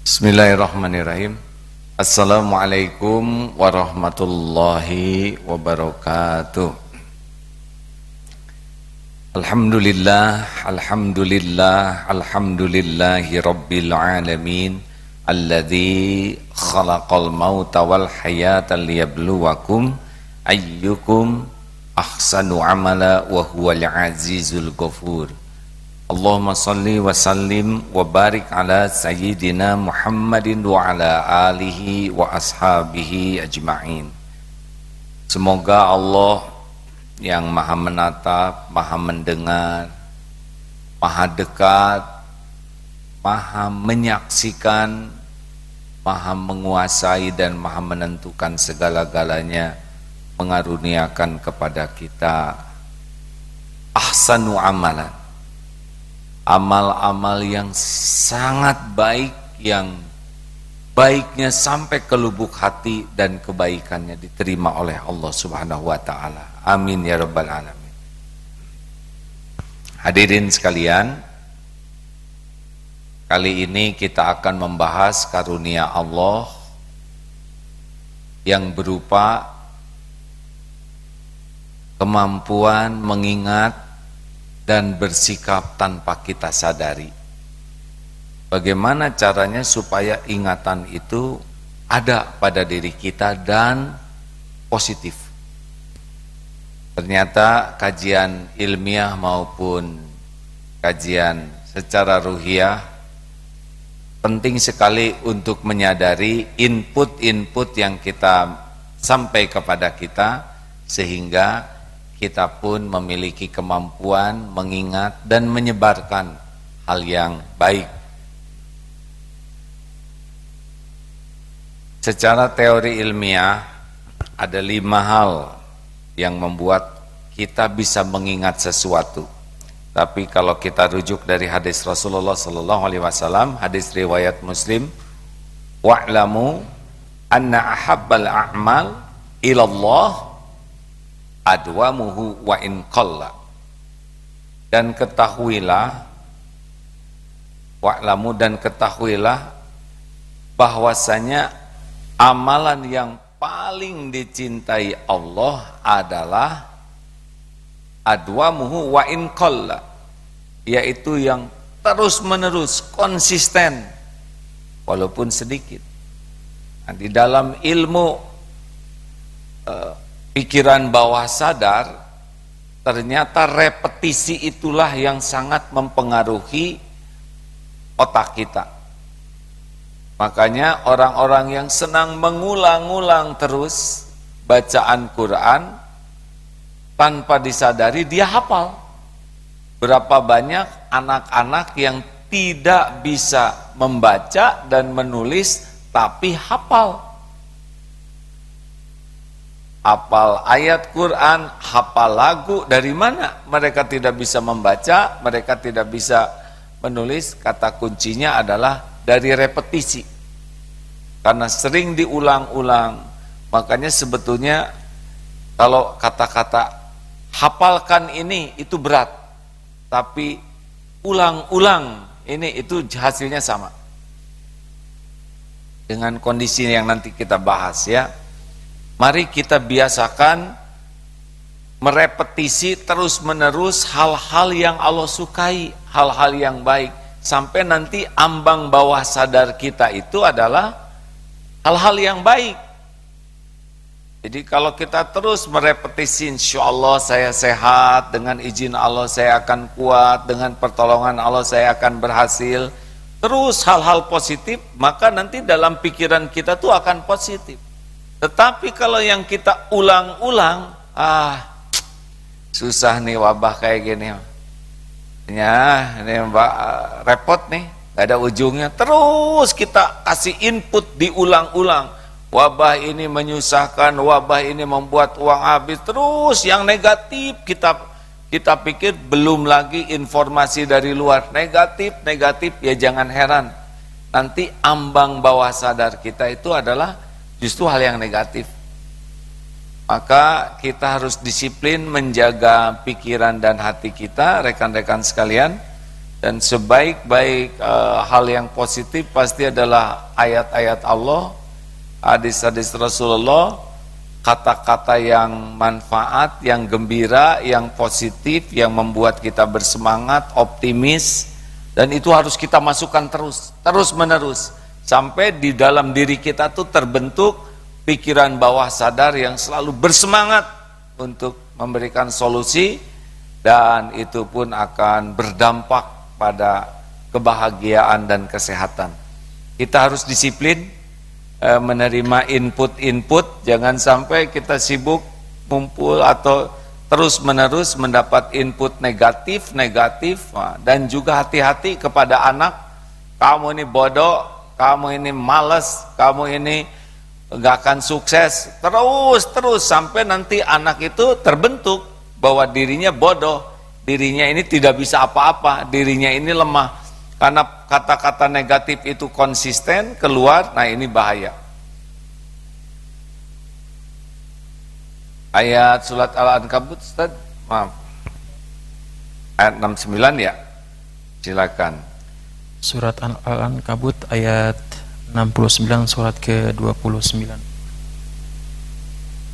Bismillahirrahmanirrahim. Assalamualaikum warahmatullahi wabarakatuh. Alhamdulillah, alhamdulillah, alhamdulillahi rabbil alamin alladzi khalaqal mauta wal hayata liyabluwakum ayyukum ahsanu amala wa huwal azizul ghafur. Allahumma salli wa sallim wa barik ala sayyidina Muhammadin wa ala alihi wa ashabihi ajma'in. Semoga Allah yang maha menatap, maha mendengar, maha dekat, maha menyaksikan, maha menguasai dan maha menentukan segala-galanya mengaruniakan kepada kita ahsanu amalan amal-amal yang sangat baik yang baiknya sampai ke lubuk hati dan kebaikannya diterima oleh Allah Subhanahu wa taala. Amin ya rabbal alamin. Hadirin sekalian, kali ini kita akan membahas karunia Allah yang berupa kemampuan mengingat dan bersikap tanpa kita sadari. Bagaimana caranya supaya ingatan itu ada pada diri kita dan positif. Ternyata kajian ilmiah maupun kajian secara ruhiah penting sekali untuk menyadari input-input yang kita sampai kepada kita sehingga kita pun memiliki kemampuan mengingat dan menyebarkan hal yang baik. Secara teori ilmiah ada lima hal yang membuat kita bisa mengingat sesuatu. Tapi kalau kita rujuk dari hadis Rasulullah Sallallahu Alaihi Wasallam, hadis riwayat Muslim, wa'lamu anna ahabbal a'mal ilallah adwamuhu wa in qalla. Dan ketahuilah wa'lamu dan ketahuilah bahwasanya amalan yang paling dicintai Allah adalah adwamuhu wa in qalla yaitu yang terus menerus konsisten walaupun sedikit. Nah, di dalam ilmu uh, pikiran bawah sadar ternyata repetisi itulah yang sangat mempengaruhi otak kita. Makanya orang-orang yang senang mengulang-ulang terus bacaan Quran tanpa disadari dia hafal. Berapa banyak anak-anak yang tidak bisa membaca dan menulis tapi hafal hafal ayat Quran, hafal lagu, dari mana mereka tidak bisa membaca, mereka tidak bisa menulis, kata kuncinya adalah dari repetisi. Karena sering diulang-ulang, makanya sebetulnya kalau kata-kata hafalkan ini itu berat, tapi ulang-ulang ini itu hasilnya sama. Dengan kondisi yang nanti kita bahas ya. Mari kita biasakan merepetisi terus-menerus hal-hal yang Allah sukai, hal-hal yang baik. Sampai nanti ambang bawah sadar kita itu adalah hal-hal yang baik. Jadi kalau kita terus merepetisi insya Allah saya sehat, dengan izin Allah saya akan kuat, dengan pertolongan Allah saya akan berhasil. Terus hal-hal positif, maka nanti dalam pikiran kita tuh akan positif. Tetapi kalau yang kita ulang-ulang, ah susah nih wabah kayak gini. Ya, ini mbak repot nih, gak ada ujungnya. Terus kita kasih input diulang-ulang. Wabah ini menyusahkan, wabah ini membuat uang habis. Terus yang negatif kita kita pikir belum lagi informasi dari luar negatif, negatif ya jangan heran. Nanti ambang bawah sadar kita itu adalah justru hal yang negatif. Maka kita harus disiplin menjaga pikiran dan hati kita, rekan-rekan sekalian, dan sebaik-baik uh, hal yang positif pasti adalah ayat-ayat Allah, hadis-hadis Rasulullah, kata-kata yang manfaat, yang gembira, yang positif, yang membuat kita bersemangat, optimis, dan itu harus kita masukkan terus, terus menerus, sampai di dalam diri kita tuh terbentuk pikiran bawah sadar yang selalu bersemangat untuk memberikan solusi, dan itu pun akan berdampak pada kebahagiaan dan kesehatan. Kita harus disiplin e, menerima input-input, jangan sampai kita sibuk kumpul atau terus-menerus mendapat input negatif-negatif. Dan juga hati-hati kepada anak, kamu ini bodoh, kamu ini males, kamu ini gak akan sukses, terus terus sampai nanti anak itu terbentuk bahwa dirinya bodoh, dirinya ini tidak bisa apa-apa, dirinya ini lemah. Karena kata-kata negatif itu konsisten keluar, nah ini bahaya. Ayat surat Al-Ankabut, Ustaz, maaf. Ayat 69 ya. Silakan. Surat Al-Ankabut ayat 69 surat ke-29.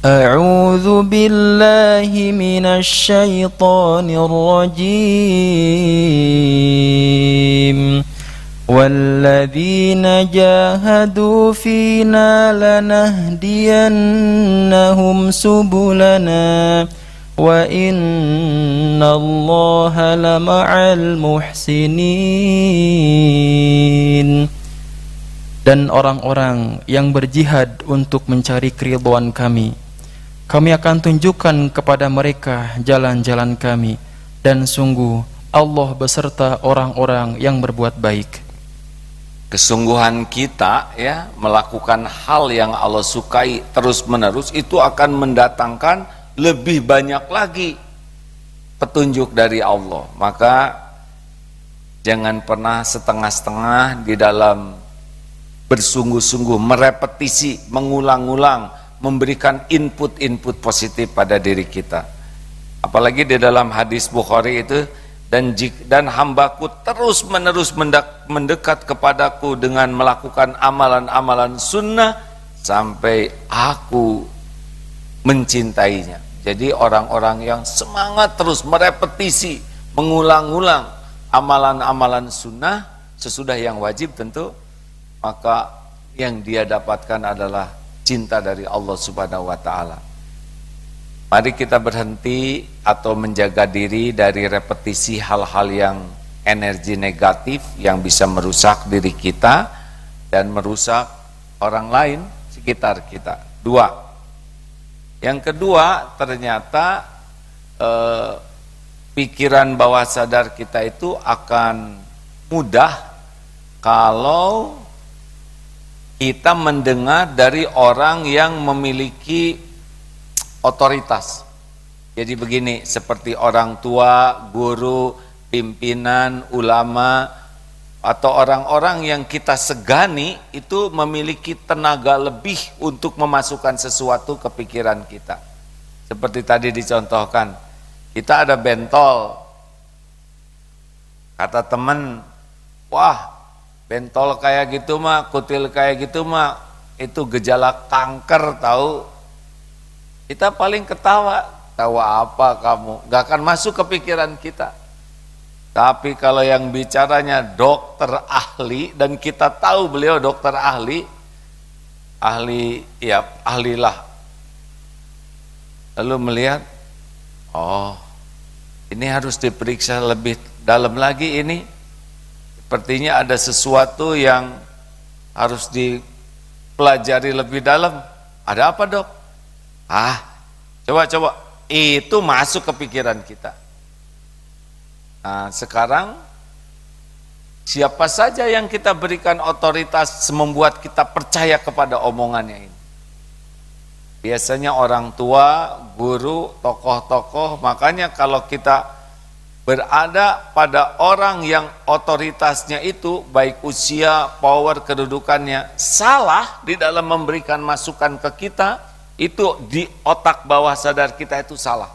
أعوذ بالله من الشيطان الرجيم والذين جاهدوا فينا لنهدينهم سبلنا وإن الله لمع المحسنين dan orang-orang yang berjihad untuk mencari keridhaan kami kami akan tunjukkan kepada mereka jalan-jalan kami dan sungguh Allah beserta orang-orang yang berbuat baik. Kesungguhan kita ya melakukan hal yang Allah sukai terus-menerus itu akan mendatangkan lebih banyak lagi petunjuk dari Allah. Maka jangan pernah setengah-setengah di dalam bersungguh-sungguh merepetisi, mengulang-ulang memberikan input-input positif pada diri kita. Apalagi di dalam hadis Bukhari itu dan dan hambaku terus menerus mendekat kepadaku dengan melakukan amalan-amalan sunnah sampai aku mencintainya. Jadi orang-orang yang semangat terus merepetisi, mengulang-ulang amalan-amalan sunnah sesudah yang wajib tentu, maka yang dia dapatkan adalah cinta dari Allah Subhanahu wa taala. Mari kita berhenti atau menjaga diri dari repetisi hal-hal yang energi negatif yang bisa merusak diri kita dan merusak orang lain sekitar kita. Dua. Yang kedua, ternyata eh, pikiran bawah sadar kita itu akan mudah kalau kita mendengar dari orang yang memiliki otoritas. Jadi begini, seperti orang tua, guru, pimpinan, ulama, atau orang-orang yang kita segani itu memiliki tenaga lebih untuk memasukkan sesuatu ke pikiran kita. Seperti tadi dicontohkan, kita ada bentol. Kata teman, wah Bentol kayak gitu mah, kutil kayak gitu mah, itu gejala kanker tahu. Kita paling ketawa, tawa apa kamu? Gak akan masuk ke pikiran kita. Tapi kalau yang bicaranya dokter ahli dan kita tahu beliau dokter ahli, ahli ya ahlilah. Lalu melihat, oh ini harus diperiksa lebih dalam lagi ini Sepertinya ada sesuatu yang harus dipelajari lebih dalam. Ada apa dok? Ah, coba-coba. Itu masuk ke pikiran kita. Nah, sekarang siapa saja yang kita berikan otoritas membuat kita percaya kepada omongannya ini? Biasanya orang tua, guru, tokoh-tokoh, makanya kalau kita berada pada orang yang otoritasnya itu baik usia, power, kedudukannya salah di dalam memberikan masukan ke kita itu di otak bawah sadar kita itu salah.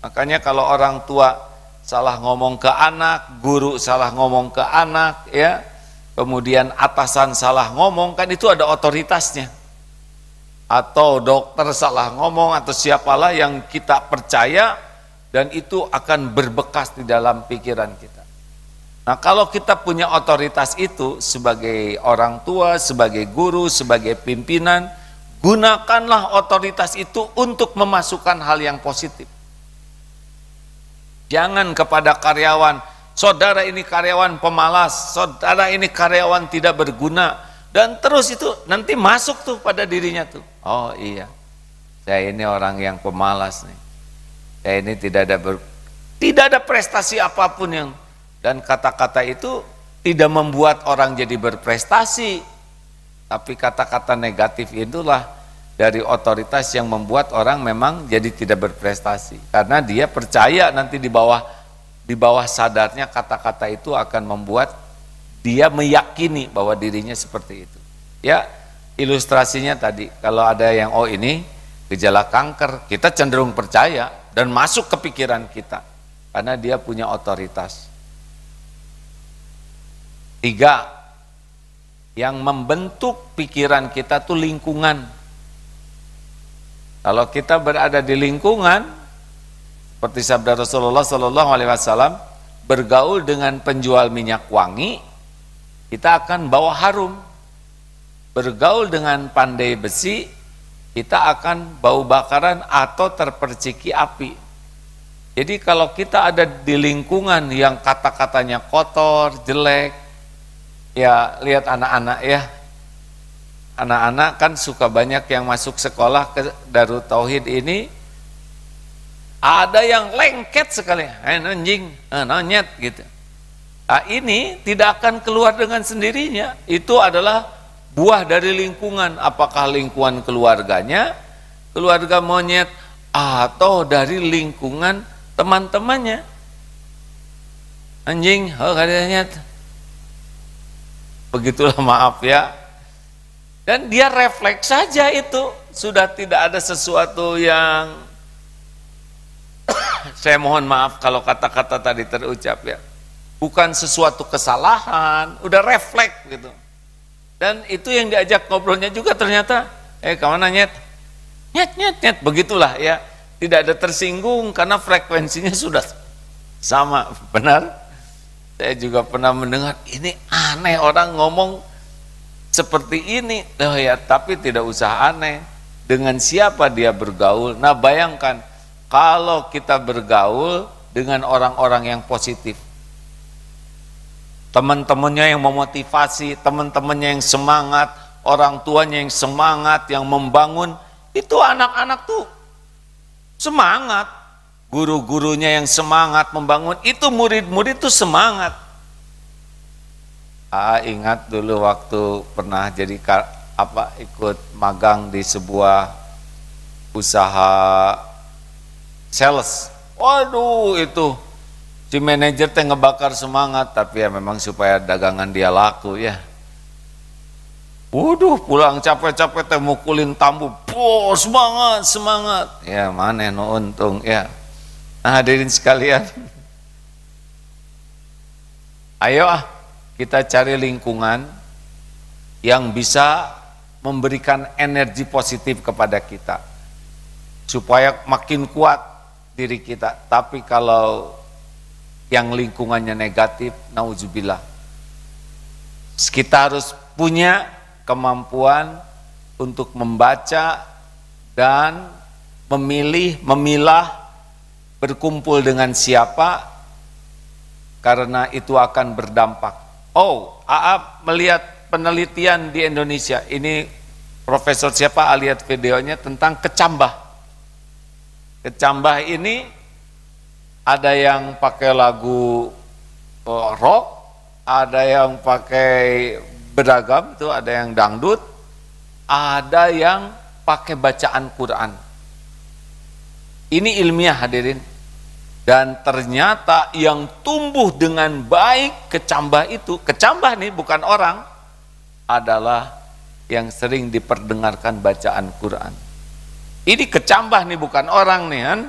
Makanya kalau orang tua salah ngomong ke anak, guru salah ngomong ke anak, ya. Kemudian atasan salah ngomong, kan itu ada otoritasnya. Atau dokter salah ngomong atau siapalah yang kita percaya dan itu akan berbekas di dalam pikiran kita. Nah, kalau kita punya otoritas itu sebagai orang tua, sebagai guru, sebagai pimpinan, gunakanlah otoritas itu untuk memasukkan hal yang positif. Jangan kepada karyawan, saudara ini karyawan pemalas, saudara ini karyawan tidak berguna, dan terus itu nanti masuk tuh pada dirinya tuh. Oh iya, saya ini orang yang pemalas nih. Saya ini tidak ada ber, tidak ada prestasi apa pun yang dan kata-kata itu tidak membuat orang jadi berprestasi, tapi kata-kata negatif itulah dari otoritas yang membuat orang memang jadi tidak berprestasi karena dia percaya nanti di bawah di bawah sadarnya kata-kata itu akan membuat dia meyakini bahwa dirinya seperti itu. Ya, ilustrasinya tadi kalau ada yang oh ini gejala kanker, kita cenderung percaya dan masuk ke pikiran kita karena dia punya otoritas. Tiga, yang membentuk pikiran kita tuh lingkungan. Kalau kita berada di lingkungan, seperti sabda Rasulullah Sallallahu Alaihi Wasallam, bergaul dengan penjual minyak wangi, kita akan bawa harum. Bergaul dengan pandai besi, kita akan bau bakaran atau terperciki api. Jadi kalau kita ada di lingkungan yang kata-katanya kotor, jelek, ya lihat anak-anak ya anak-anak kan suka banyak yang masuk sekolah ke Darut Tauhid ini. Ada yang lengket sekali. Eh anjing. Eh, nonyet gitu. Nah, ini tidak akan keluar dengan sendirinya. Itu adalah buah dari lingkungan. Apakah lingkungan keluarganya? Keluarga monyet atau dari lingkungan teman-temannya? Anjing oh katanya begitulah maaf ya dan dia refleks saja itu. Sudah tidak ada sesuatu yang saya mohon maaf kalau kata-kata tadi terucap ya. Bukan sesuatu kesalahan udah refleks gitu. Dan itu yang diajak ngobrolnya juga ternyata eh ke mana nyet nyet nyet nyet. Begitulah ya. Tidak ada tersinggung karena frekuensinya sudah sama benar? Saya juga pernah mendengar ini aneh orang ngomong seperti ini. Oh ya, tapi tidak usah aneh. Dengan siapa dia bergaul? Nah, bayangkan kalau kita bergaul dengan orang-orang yang positif. Teman-temannya yang memotivasi, teman-temannya yang semangat, orang tuanya yang semangat, yang membangun, itu anak-anak tuh semangat guru-gurunya yang semangat membangun, itu murid-murid itu semangat. Ah, ingat dulu waktu pernah jadi apa ikut magang di sebuah usaha sales. Waduh, itu si manajer teh ngebakar semangat, tapi ya memang supaya dagangan dia laku ya. Waduh, pulang capek-capek teh mukulin tambu. Oh, semangat, semangat. Ya, mana no untung ya. Nah, hadirin sekalian, ayo ah kita cari lingkungan yang bisa memberikan energi positif kepada kita supaya makin kuat diri kita. Tapi kalau yang lingkungannya negatif, nauzubillah. Kita harus punya kemampuan untuk membaca dan memilih, memilah berkumpul dengan siapa karena itu akan berdampak. Oh, Aap melihat penelitian di Indonesia. Ini profesor siapa lihat videonya tentang kecambah. Kecambah ini ada yang pakai lagu oh, rock, ada yang pakai beragam itu ada yang dangdut, ada yang pakai bacaan Quran. Ini ilmiah hadirin. Dan ternyata yang tumbuh dengan baik kecambah itu, kecambah nih bukan orang, adalah yang sering diperdengarkan bacaan Quran. Ini kecambah nih bukan orang nih kan.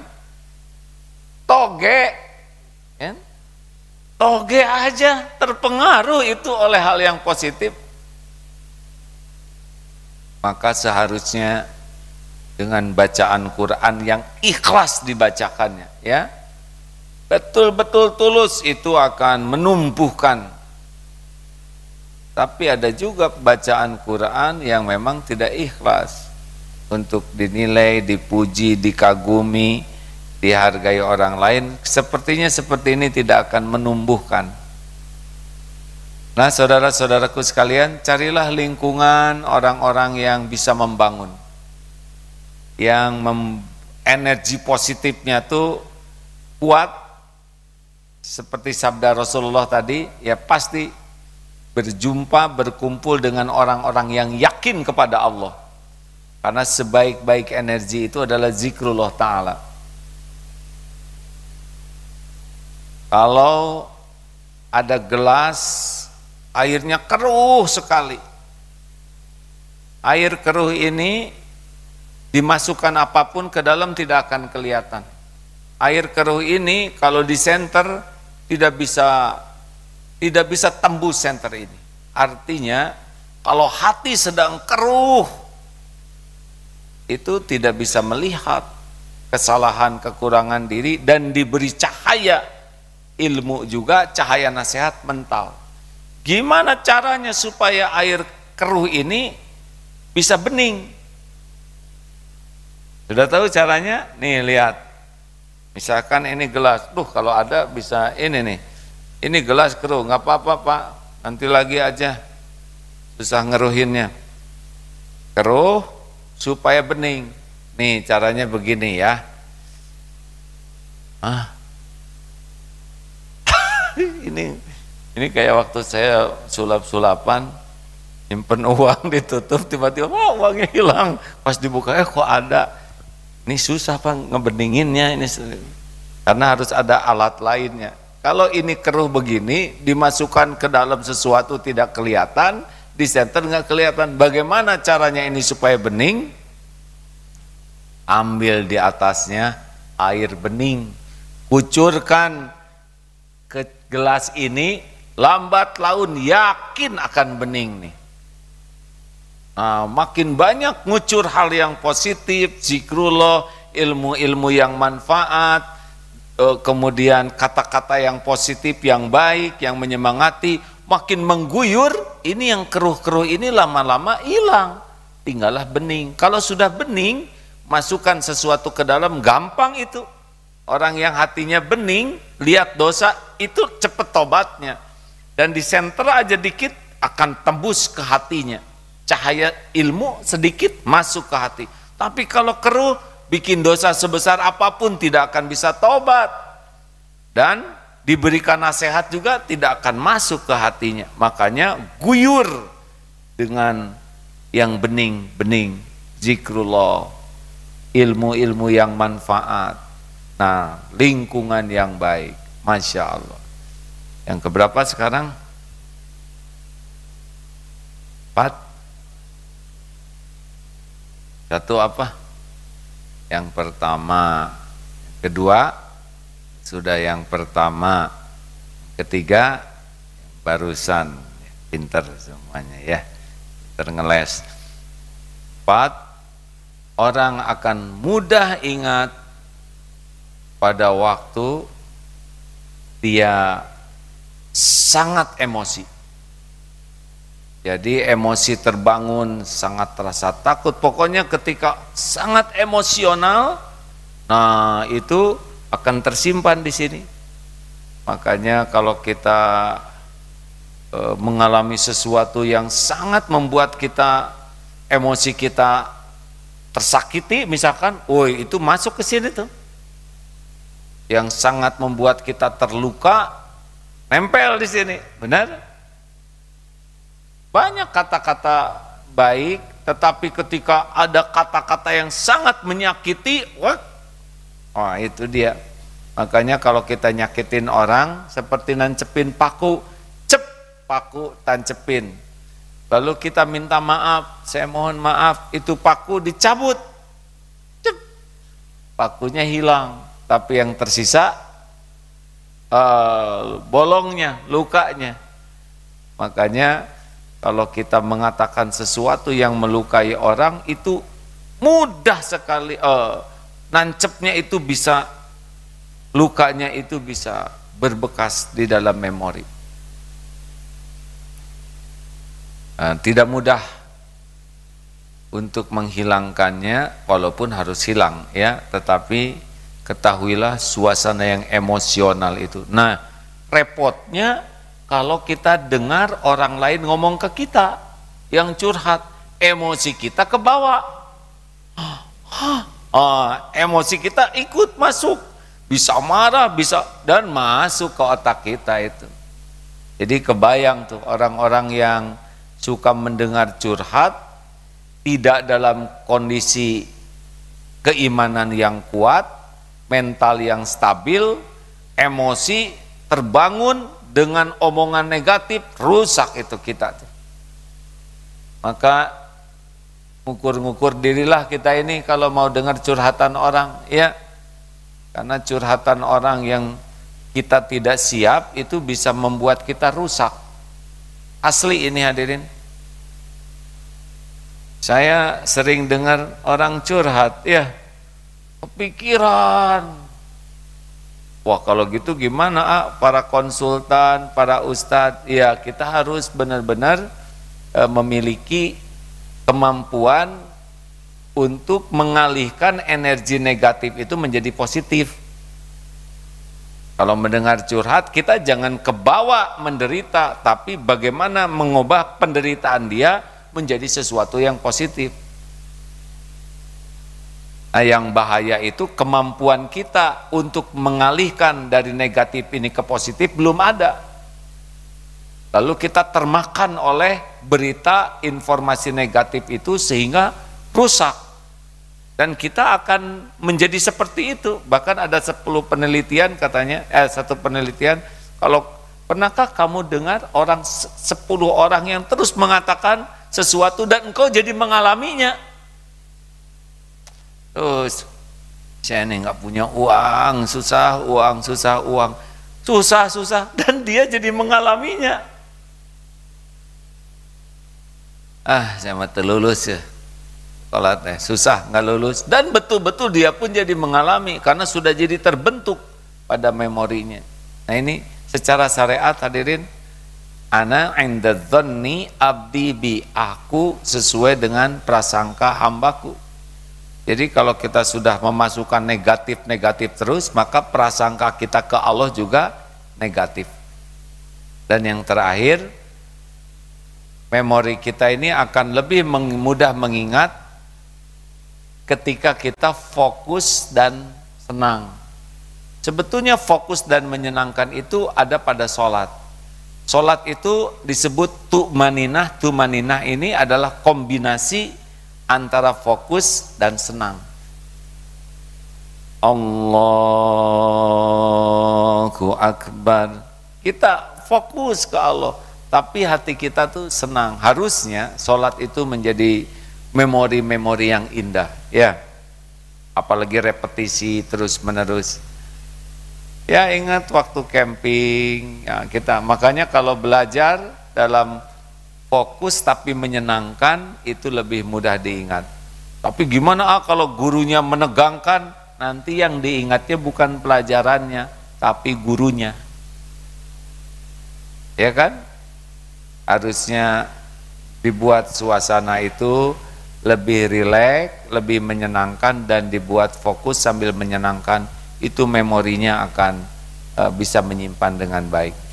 Toge Kan? Toge aja terpengaruh itu oleh hal yang positif. Maka seharusnya dengan bacaan Quran yang ikhlas dibacakannya, ya. Betul-betul tulus itu akan menumbuhkan. Tapi ada juga bacaan Quran yang memang tidak ikhlas untuk dinilai, dipuji, dikagumi, dihargai orang lain, sepertinya seperti ini tidak akan menumbuhkan. Nah, saudara-saudaraku sekalian, carilah lingkungan orang-orang yang bisa membangun. Yang mem energi positifnya tuh kuat seperti sabda Rasulullah tadi, ya pasti berjumpa, berkumpul dengan orang-orang yang yakin kepada Allah. Karena sebaik-baik energi itu adalah zikrullah ta'ala. Kalau ada gelas airnya keruh sekali. Air keruh ini dimasukkan apa pun ke dalam tidak akan kelihatan. Air keruh ini kalau di center tidak bisa tidak bisa tembus center ini. Artinya kalau hati sedang keruh itu tidak bisa melihat kesalahan kekurangan diri dan diberi cahaya ilmu juga cahaya nasihat mental. Gimana caranya supaya air keruh ini bisa bening? Sudah tahu caranya? Nih lihat. Misalkan ini gelas, tuh kalau ada bisa ini nih. Ini gelas keruh, nggak apa-apa pak. Nanti lagi aja. Susah ngeruhinnya. Keruh supaya bening. Nih caranya begini ya. Ah, ini ini kayak waktu saya sulap-sulapan nyimpen uang ditutup tiba-tiba oh, uangnya hilang pas dibuka eh kok ada ini susah pak ngebeninginnya ini. Karena harus ada alat lainnya. Kalau ini keruh begini dimasukkan ke dalam sesuatu tidak kelihatan di center nggak kelihatan. Bagaimana caranya ini supaya bening? Ambil di atasnya air bening. Kucurkan ke gelas ini lambat laun yakin akan bening nih. Nah, makin banyak ngucur hal yang positif, zikrullah, ilmu-ilmu yang manfaat, eh, kemudian kata-kata yang positif, yang baik, yang menyemangati, makin mengguyur, ini yang keruh-keruh ini lama-lama hilang, tinggallah bening. Kalau sudah bening, masukkan sesuatu ke dalam, gampang itu. Orang yang hatinya bening, lihat dosa, itu cepet tobatnya. Dan di center aja dikit, akan tembus ke hatinya. Cahaya ilmu sedikit masuk ke hati. Tapi kalau keruh, bikin dosa sebesar apa pun tidak akan bisa tobat. Dan diberikan nasihat juga tidak akan masuk ke hatinya. Makanya guyur dengan yang bening-bening, zikrullah, ilmu-ilmu yang manfaat Nah, lingkungan yang baik, masya Allah. Yang keberapa sekarang? Empat. Satu apa? Yang pertama, kedua sudah yang pertama, ketiga barusan pinter semuanya ya, pinter ngeles. Empat, orang akan mudah ingat pada waktu dia sangat emosi. Jadi emosi terbangun, sangat terasa takut. Pokoknya ketika sangat emosional, nah itu akan tersimpan di sini. Makanya kalau kita e, mengalami sesuatu yang sangat membuat kita emosi kita tersakiti, misalkan, woi itu masuk ke sini tuh yang sangat membuat kita terluka nempel di sini, benar? Banyak kata-kata baik, tetapi ketika ada kata-kata yang sangat menyakiti, wah, oh, itu dia. Makanya kalau kita nyakitin orang seperti nancepin paku, cep paku tancepin. Lalu kita minta maaf, saya mohon maaf, itu paku dicabut, cep pakunya hilang tapi yang tersisa uh, bolongnya, lukanya. Makanya kalau kita mengatakan sesuatu yang melukai orang itu mudah sekali uh, nancepnya itu bisa lukanya itu bisa berbekas di dalam memori. Uh, tidak mudah untuk menghilangkannya walaupun harus hilang ya, tetapi ketahuilah suasana yang emosional itu. Nah, repotnya kalau kita dengar orang lain ngomong ke kita yang curhat, emosi kita ke bawah. Oh, emosi kita ikut masuk, bisa marah, bisa dan masuk ke otak kita itu. Jadi kebayang tuh orang-orang yang suka mendengar curhat tidak dalam kondisi keimanan yang kuat, mental yang stabil, emosi terbangun dengan omongan negatif rusak itu kita. Maka ngukur-ngukur dirilah kita ini kalau mau dengar curhatan orang ya. Karena curhatan orang yang kita tidak siap itu bisa membuat kita rusak. Asli ini hadirin. Saya sering dengar orang curhat, ya kepikiran, Wah kalau gitu gimana ah, para konsultan, para ustadz, ya kita harus benar-benar e, memiliki kemampuan untuk mengalihkan energi negatif itu menjadi positif. Kalau mendengar curhat, kita jangan kebawa menderita, tapi bagaimana mengubah penderitaan dia menjadi sesuatu yang positif. Nah, yang bahaya itu kemampuan kita untuk mengalihkan dari negatif ini ke positif belum ada. Lalu kita termakan oleh berita informasi negatif itu sehingga rusak. Dan kita akan menjadi seperti itu. Bahkan ada 10 penelitian katanya, eh satu penelitian, kalau pernahkah kamu dengar orang 10 orang yang terus mengatakan sesuatu dan engkau jadi mengalaminya? Terus saya ini nggak punya uang, susah uang, susah uang, susah susah dan dia jadi mengalaminya. Ah, saya mah lulus ya. Teh susah nggak lulus dan betul-betul dia pun jadi mengalami karena sudah jadi terbentuk pada memorinya. Nah ini secara syariat hadirin ana inda abdi bi aku sesuai dengan prasangka hambaku jadi kalau kita sudah memasukkan negatif-negatif terus, maka prasangka kita ke Allah juga negatif. Dan yang terakhir, memori kita ini akan lebih mudah mengingat ketika kita fokus dan senang. Sebetulnya fokus dan menyenangkan itu ada pada sholat. Sholat itu disebut tu'maninah, tu'maninah ini adalah kombinasi antara fokus dan senang. Allahu Akbar. Kita fokus ke Allah, tapi hati kita tuh senang. Harusnya sholat itu menjadi memori-memori yang indah, ya. Apalagi repetisi terus menerus. Ya ingat waktu camping, ya kita makanya kalau belajar dalam fokus tapi menyenangkan itu lebih mudah diingat. Tapi gimana ah kalau gurunya menegangkan, nanti yang diingatnya bukan pelajarannya, tapi gurunya. Ya kan? Harusnya dibuat suasana itu lebih rileks, lebih menyenangkan dan dibuat fokus sambil menyenangkan, itu memorinya akan uh, bisa menyimpan dengan baik.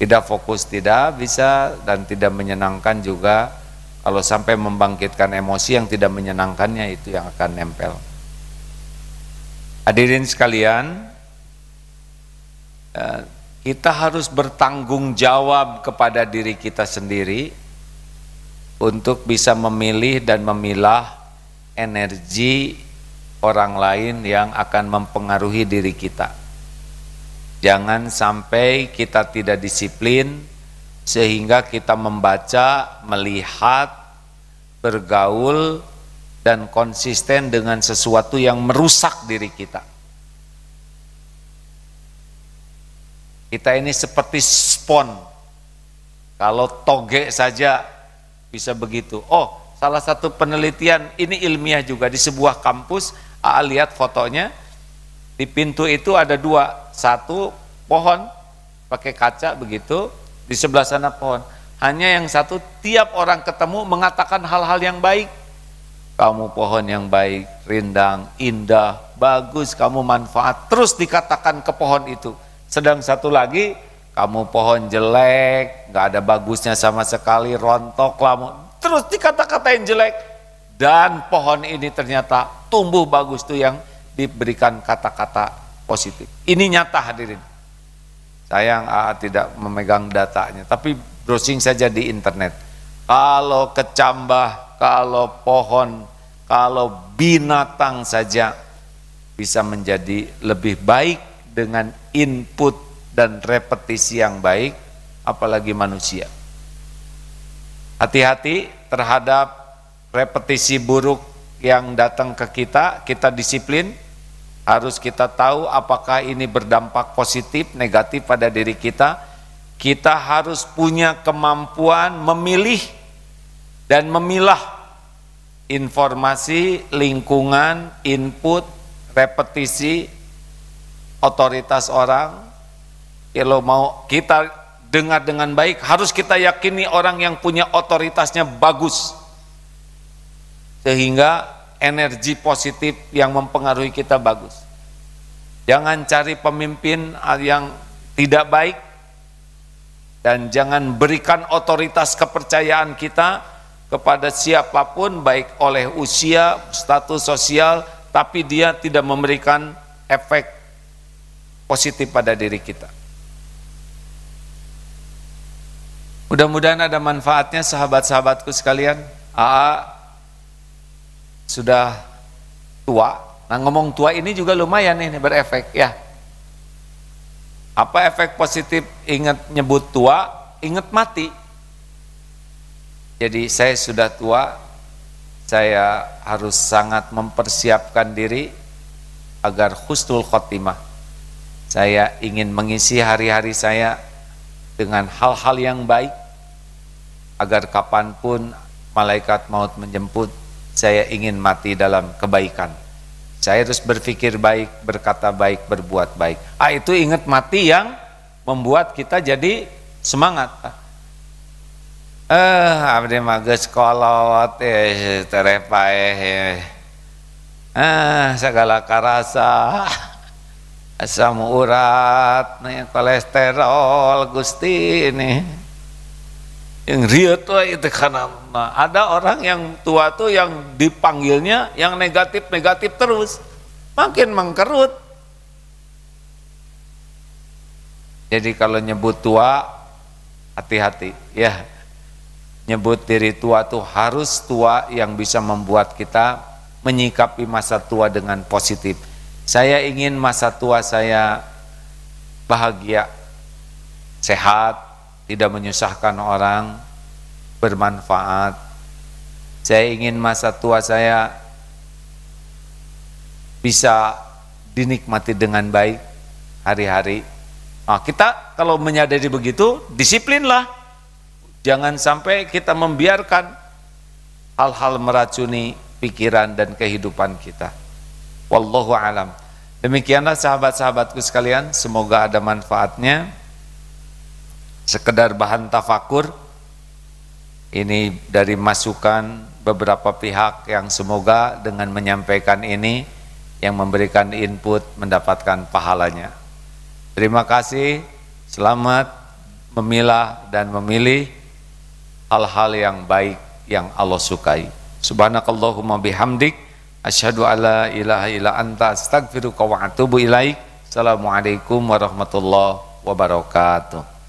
Tidak fokus tidak bisa dan tidak menyenangkan juga kalau sampai membangkitkan emosi yang tidak menyenangkannya itu yang akan nempel. Hadirin sekalian, eh, kita harus bertanggung jawab kepada diri kita sendiri untuk bisa memilih dan memilah energi orang lain yang akan mempengaruhi diri kita. Jangan sampai kita tidak disiplin sehingga kita membaca, melihat, bergaul dan konsisten dengan sesuatu yang merusak diri kita. Kita ini seperti spon. Kalau toge saja bisa begitu. Oh, salah satu penelitian ini ilmiah juga di sebuah kampus. A lihat fotonya. Di pintu itu ada dua, satu pohon pakai kaca begitu, di sebelah sana pohon. Hanya yang satu tiap orang ketemu mengatakan hal-hal yang baik. Kamu pohon yang baik, rindang, indah, bagus, kamu manfaat. Terus dikatakan ke pohon itu. Sedang satu lagi, kamu pohon jelek, nggak ada bagusnya sama sekali, rontok, lamu. Terus dikata-katain jelek. Dan pohon ini ternyata tumbuh bagus tuh yang diberikan kata-kata positif. Ini nyata hadirin. Sayang AA tidak memegang datanya, tapi browsing saja di internet. Kalau kecambah, kalau pohon, kalau binatang saja bisa menjadi lebih baik dengan input dan repetisi yang baik, apalagi manusia. Hati-hati terhadap repetisi buruk yang datang ke kita, kita disiplin, harus kita tahu apakah ini berdampak positif, negatif pada diri kita, kita harus punya kemampuan memilih dan memilah informasi, lingkungan, input, repetisi, otoritas orang. Kalau mau kita dengar dengan baik, harus kita yakini orang yang punya otoritasnya bagus. Sehingga energi positif yang mempengaruhi kita bagus. Jangan cari pemimpin yang tidak baik, dan jangan berikan otoritas kepercayaan kita kepada siapa pun baik oleh usia, status sosial tapi dia tidak memberikan efek positif pada diri kita. Mudah-mudahan ada manfaatnya sahabat-sahabatku sekalian. AA sudah tua. Nah ngomong tua ini juga lumayan nih berefek ya. Apa efek positif ingat nyebut tua, ingat mati. Jadi saya sudah tua, saya harus sangat mempersiapkan diri agar husnul khotimah. Saya ingin mengisi hari-hari saya dengan hal-hal yang baik, agar kapan pun malaikat maut menjemput, saya ingin mati dalam kebaikan. Saya harus berpikir baik, berkata baik, berbuat baik. Ah itu ingat mati yang membuat kita jadi semangat. Eh, abdi mages kolot eh terepae eh. Ah, segala karasa asam urat, kolesterol Gusti ini yang riut tuh itu karena ada orang yang tua tuh yang dipanggilnya yang negatif negatif terus. Makin mengkerut. Jadi kalau nyebut tua hati-hati ya. Nyebut diri tua tuh harus tua yang bisa membuat kita menyikapi masa tua dengan positif. Saya ingin masa tua saya bahagia sehat tidak menyusahkan orang, bermanfaat. Saya ingin masa tua saya bisa dinikmati dengan baik hari-hari. Nah, kita kalau menyadari begitu, disiplinlah. Jangan sampai kita membiarkan hal-hal meracuni pikiran dan kehidupan kita. Wallahu alam. Demikianlah sahabat-sahabatku sekalian, semoga ada manfaatnya sekedar bahan tafakur ini dari masukan beberapa pihak yang semoga dengan menyampaikan ini yang memberikan input mendapatkan pahalanya. Terima kasih selamat memilah dan memilih hal-hal yang baik yang Allah sukai. Subhanakallahumma bihamdik asyhadu alla ilaha illa anta astaghfiruka wa atubu ilaik. Assalamualaikum warahmatullahi wabarakatuh